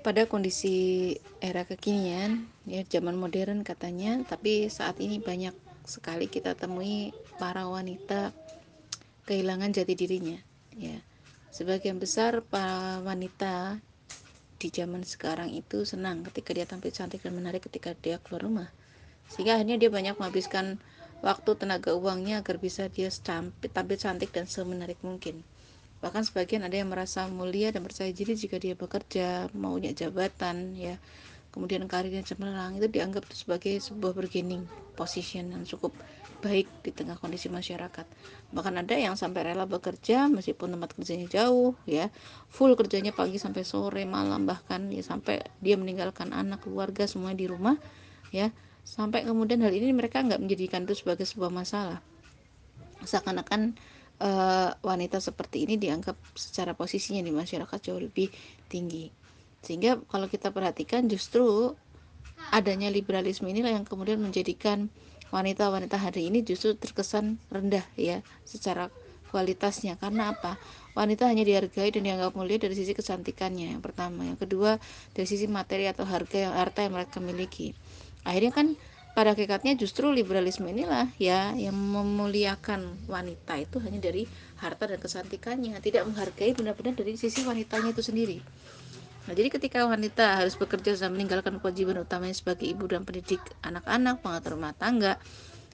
pada kondisi era kekinian ya zaman modern katanya tapi saat ini banyak sekali kita temui para wanita kehilangan jati dirinya ya. Sebagian besar para wanita di zaman sekarang itu senang ketika dia tampil cantik dan menarik ketika dia keluar rumah. Sehingga akhirnya dia banyak menghabiskan waktu tenaga uangnya agar bisa dia tampil cantik dan semenarik mungkin bahkan sebagian ada yang merasa mulia dan percaya diri jika dia bekerja maunya jabatan ya. Kemudian karirnya cemerlang itu dianggap sebagai sebuah bargaining position yang cukup baik di tengah kondisi masyarakat. Bahkan ada yang sampai rela bekerja meskipun tempat kerjanya jauh ya. Full kerjanya pagi sampai sore malam bahkan ya sampai dia meninggalkan anak keluarga semua di rumah ya. Sampai kemudian hal ini mereka nggak menjadikan itu sebagai sebuah masalah. Seakan-akan uh, wanita seperti ini dianggap secara posisinya di masyarakat jauh lebih tinggi. Sehingga kalau kita perhatikan justru adanya liberalisme inilah yang kemudian menjadikan wanita-wanita hari ini justru terkesan rendah ya secara kualitasnya. Karena apa? Wanita hanya dihargai dan dianggap mulia dari sisi kecantikannya yang pertama. Yang kedua dari sisi materi atau harga yang harta yang mereka miliki. Akhirnya kan pada hakikatnya justru liberalisme inilah ya yang memuliakan wanita itu hanya dari harta dan kesantikannya tidak menghargai benar-benar dari sisi wanitanya itu sendiri. Nah jadi ketika wanita harus bekerja dan meninggalkan kewajiban utamanya sebagai ibu dan pendidik anak-anak pengatur rumah tangga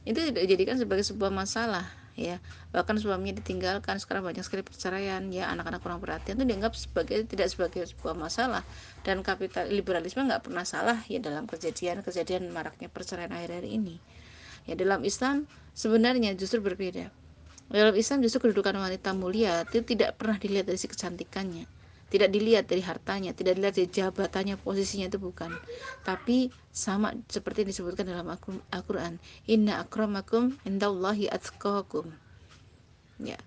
itu tidak dijadikan sebagai sebuah masalah ya. Bahkan suaminya ditinggalkan. Sekarang banyak sekali perceraian. Ya anak-anak kurang perhatian itu dianggap sebagai tidak sebagai sebuah masalah. Dan kapital liberalisme nggak pernah salah ya dalam kejadian-kejadian maraknya perceraian akhir-akhir ini. Ya dalam Islam sebenarnya justru berbeda. Dalam Islam justru kedudukan wanita mulia itu tidak pernah dilihat dari si kecantikannya tidak dilihat dari hartanya, tidak dilihat dari jabatannya, posisinya itu bukan. Tapi sama seperti yang disebutkan dalam Al-Qur'an, "Inna akramakum indallahi atqakum." Ya.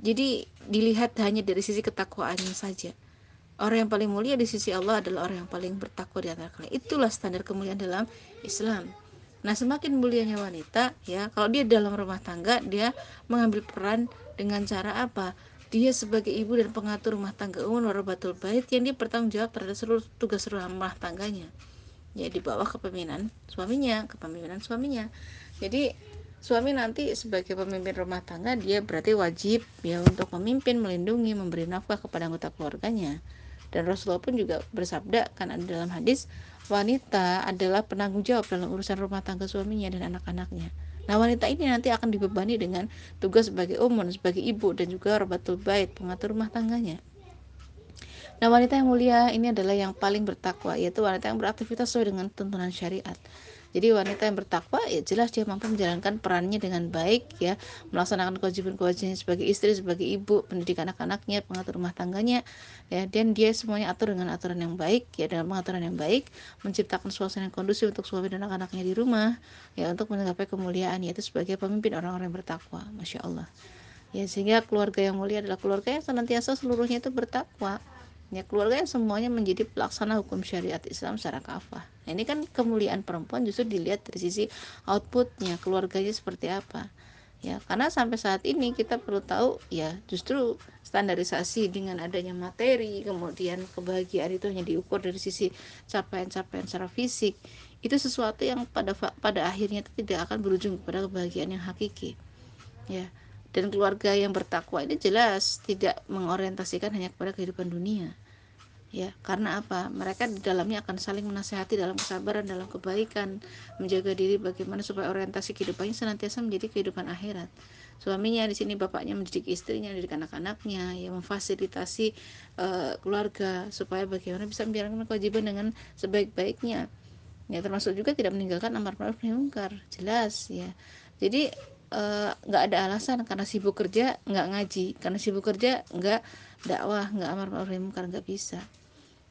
Jadi dilihat hanya dari sisi ketakwaannya saja. Orang yang paling mulia di sisi Allah adalah orang yang paling bertakwa di antara kalian. Itulah standar kemuliaan dalam Islam. Nah, semakin mulianya wanita, ya, kalau dia dalam rumah tangga, dia mengambil peran dengan cara apa? Dia sebagai ibu dan pengatur rumah tangga umum warabatul bait yang dia bertanggung jawab terhadap seluruh tugas rumah tangganya. Ya di bawah kepemimpinan suaminya kepemimpinan suaminya. Jadi suami nanti sebagai pemimpin rumah tangga dia berarti wajib ya untuk memimpin melindungi memberi nafkah kepada anggota keluarganya. Dan Rasulullah pun juga bersabda kan ada dalam hadis wanita adalah penanggung jawab dalam urusan rumah tangga suaminya dan anak-anaknya Nah wanita ini nanti akan dibebani dengan tugas sebagai umum, sebagai ibu dan juga robatul bait, pengatur rumah tangganya. Nah wanita yang mulia ini adalah yang paling bertakwa, yaitu wanita yang beraktivitas sesuai dengan tuntunan syariat. Jadi wanita yang bertakwa ya jelas dia mampu menjalankan perannya dengan baik ya, melaksanakan kewajiban-kewajibannya sebagai istri, sebagai ibu, pendidik anak-anaknya, pengatur rumah tangganya ya dan dia semuanya atur dengan aturan yang baik ya dengan pengaturan yang baik, menciptakan suasana yang kondusif untuk suami dan anak-anaknya di rumah ya untuk menggapai kemuliaan yaitu sebagai pemimpin orang-orang yang bertakwa. Masya Allah. Ya sehingga keluarga yang mulia adalah keluarga yang senantiasa seluruhnya itu bertakwa ya keluarga yang semuanya menjadi pelaksana hukum syariat Islam secara kafah. Nah, ini kan kemuliaan perempuan justru dilihat dari sisi outputnya keluarganya seperti apa. Ya karena sampai saat ini kita perlu tahu ya justru standarisasi dengan adanya materi kemudian kebahagiaan itu hanya diukur dari sisi capaian-capaian secara fisik itu sesuatu yang pada pada akhirnya itu tidak akan berujung kepada kebahagiaan yang hakiki. Ya dan keluarga yang bertakwa ini jelas tidak mengorientasikan hanya kepada kehidupan dunia. Ya karena apa? Mereka di dalamnya akan saling menasehati dalam kesabaran dalam kebaikan menjaga diri bagaimana supaya orientasi kehidupannya senantiasa menjadi kehidupan akhirat. Suaminya di sini bapaknya mendidik istrinya mendidik anak-anaknya ya memfasilitasi uh, keluarga supaya bagaimana bisa menjalankan kewajiban dengan sebaik-baiknya. Ya termasuk juga tidak meninggalkan amar ma'ruf nahi jelas ya. Jadi nggak uh, ada alasan karena sibuk kerja nggak ngaji karena sibuk kerja nggak dakwah nggak amar ma'ruf nahi nggak bisa.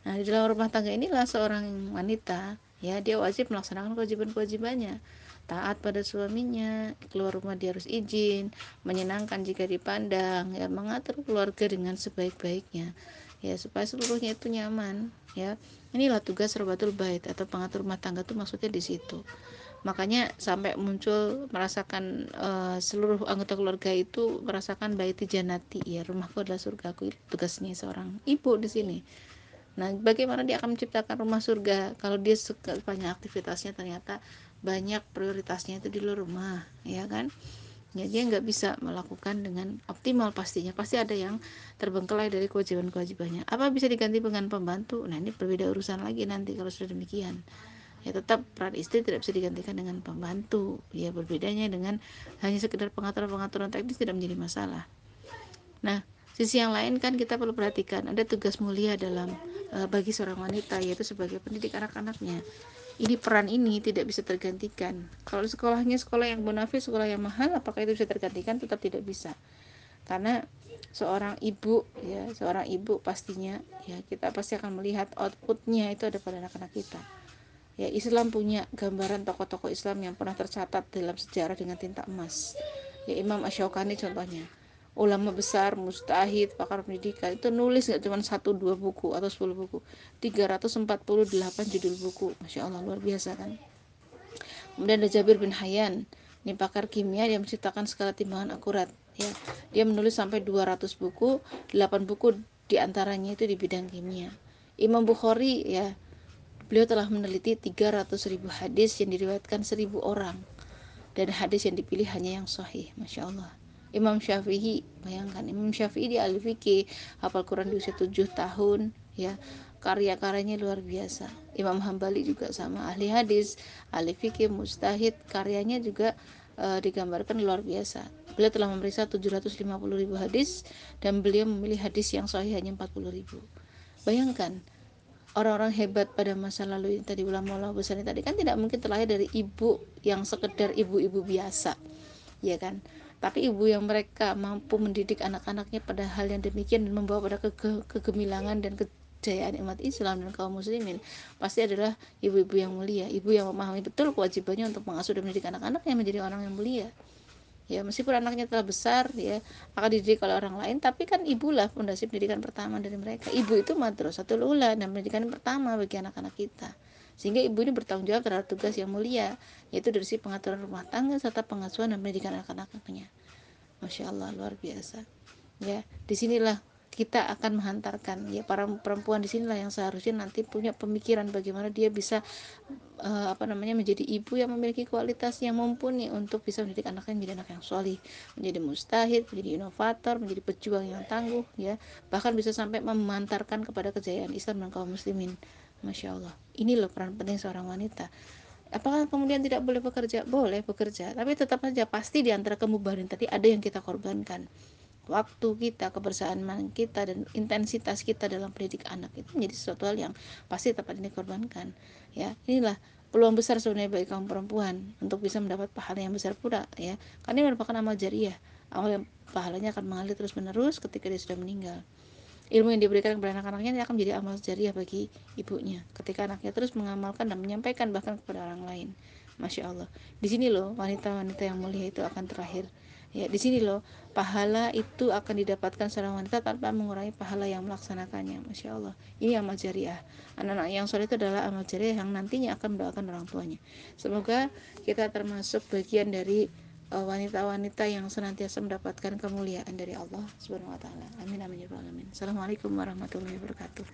Nah di dalam rumah tangga inilah seorang wanita ya dia wajib melaksanakan kewajiban-kewajibannya. Taat pada suaminya keluar rumah dia harus izin menyenangkan jika dipandang ya mengatur keluarga dengan sebaik-baiknya ya supaya seluruhnya itu nyaman ya. Inilah tugas robatul bait atau pengatur rumah tangga itu maksudnya di situ makanya sampai muncul merasakan uh, seluruh anggota keluarga itu merasakan baiti janati ya rumahku adalah surgaku itu tugasnya seorang ibu di sini Nah, bagaimana dia akan menciptakan rumah surga kalau dia banyak aktivitasnya ternyata banyak prioritasnya itu di luar rumah, ya kan? Ya, dia nggak bisa melakukan dengan optimal pastinya. Pasti ada yang terbengkelai dari kewajiban-kewajibannya. Apa bisa diganti dengan pembantu? Nah, ini berbeda urusan lagi nanti kalau sudah demikian. Ya, tetap peran istri tidak bisa digantikan dengan pembantu. Ya, berbedanya dengan hanya sekedar pengaturan-pengaturan teknis tidak menjadi masalah. Nah, sisi yang lain kan kita perlu perhatikan ada tugas mulia dalam uh, bagi seorang wanita yaitu sebagai pendidik anak-anaknya. Ini peran ini tidak bisa tergantikan. Kalau sekolahnya sekolah yang bonafis, sekolah yang mahal, apakah itu bisa tergantikan? Tetap tidak bisa. Karena seorang ibu ya, seorang ibu pastinya ya kita pasti akan melihat outputnya itu ada pada anak-anak kita. Ya, Islam punya gambaran tokoh-tokoh Islam yang pernah tercatat dalam sejarah dengan tinta emas. Ya, Imam Ashokani contohnya. Ulama besar mustahid pakar pendidikan itu nulis nggak cuma satu dua buku atau sepuluh buku. 348 judul buku. Masya Allah luar biasa kan? Kemudian ada Jabir bin Hayyan ini pakar kimia yang menciptakan skala timbangan akurat. Ya dia menulis sampai 200 buku 8 buku di antaranya itu di bidang kimia. Imam Bukhari ya beliau telah meneliti 300 ribu hadis yang diriwayatkan seribu orang. Dan hadis yang dipilih hanya yang sahih masya Allah. Imam Syafi'i bayangkan Imam Syafi'i di al fikih hafal Quran di usia 7 tahun ya karya-karyanya luar biasa. Imam Hambali juga sama ahli hadis. Ahli fikih mustahid karyanya juga e, digambarkan luar biasa. Beliau telah memeriksa 750 ribu hadis dan beliau memilih hadis yang sahih hanya 40 ribu. Bayangkan orang-orang hebat pada masa lalu yang tadi ulama-ulama besar tadi kan tidak mungkin terlahir dari ibu yang sekedar ibu-ibu biasa ya kan? Tapi ibu yang mereka mampu mendidik anak-anaknya pada hal yang demikian dan membawa pada ke kegemilangan dan kejayaan umat Islam dan kaum muslimin pasti adalah ibu-ibu yang mulia ibu yang memahami betul kewajibannya untuk mengasuh dan mendidik anak-anaknya menjadi orang yang mulia ya meskipun anaknya telah besar ya akan dididik oleh orang lain tapi kan ibulah fondasi pendidikan pertama dari mereka. Ibu itu madrasatul ula dan pendidikan pertama bagi anak-anak kita. Sehingga ibu ini bertanggung jawab terhadap tugas yang mulia yaitu dari si pengaturan rumah tangga serta pengasuhan dan pendidikan anak-anaknya. Masya Allah luar biasa. Ya di sinilah kita akan menghantarkan. Ya para perempuan di sinilah yang seharusnya nanti punya pemikiran bagaimana dia bisa uh, apa namanya menjadi ibu yang memiliki kualitas yang mumpuni untuk bisa mendidik anaknya menjadi anak yang solih menjadi mustahid menjadi inovator menjadi pejuang yang tangguh ya. Bahkan bisa sampai memantarkan kepada kejayaan Islam dan kaum muslimin. Masya Allah. Ini loh peran penting seorang wanita. Apakah kemudian tidak boleh bekerja? Boleh bekerja tapi tetap saja pasti di antara kemubahan tadi ada yang kita korbankan waktu kita kebersamaan kita dan intensitas kita dalam pendidik anak itu menjadi sesuatu hal yang pasti tepat ini korbankan ya. Inilah peluang besar sebenarnya bagi kaum perempuan untuk bisa mendapat pahala yang besar pula ya. Karena ini merupakan amal jariah amal yang pahalanya akan mengalir terus menerus ketika dia sudah meninggal. Ilmu yang diberikan kepada anak-anaknya akan menjadi amal jariah bagi ibunya ketika anaknya terus mengamalkan dan menyampaikan bahkan kepada orang lain. Masya Allah. Di sini loh wanita-wanita yang mulia itu akan terakhir ya di sini loh pahala itu akan didapatkan seorang wanita tanpa mengurangi pahala yang melaksanakannya masya Allah ini amal jariah anak-anak yang soleh itu adalah amal jariah yang nantinya akan mendoakan orang tuanya semoga kita termasuk bagian dari Eh, wanita-wanita yang senantiasa mendapatkan kemuliaan dari Allah Subhanahu wa taala. Amin amin ya rabbal alamin. Assalamualaikum warahmatullahi wabarakatuh.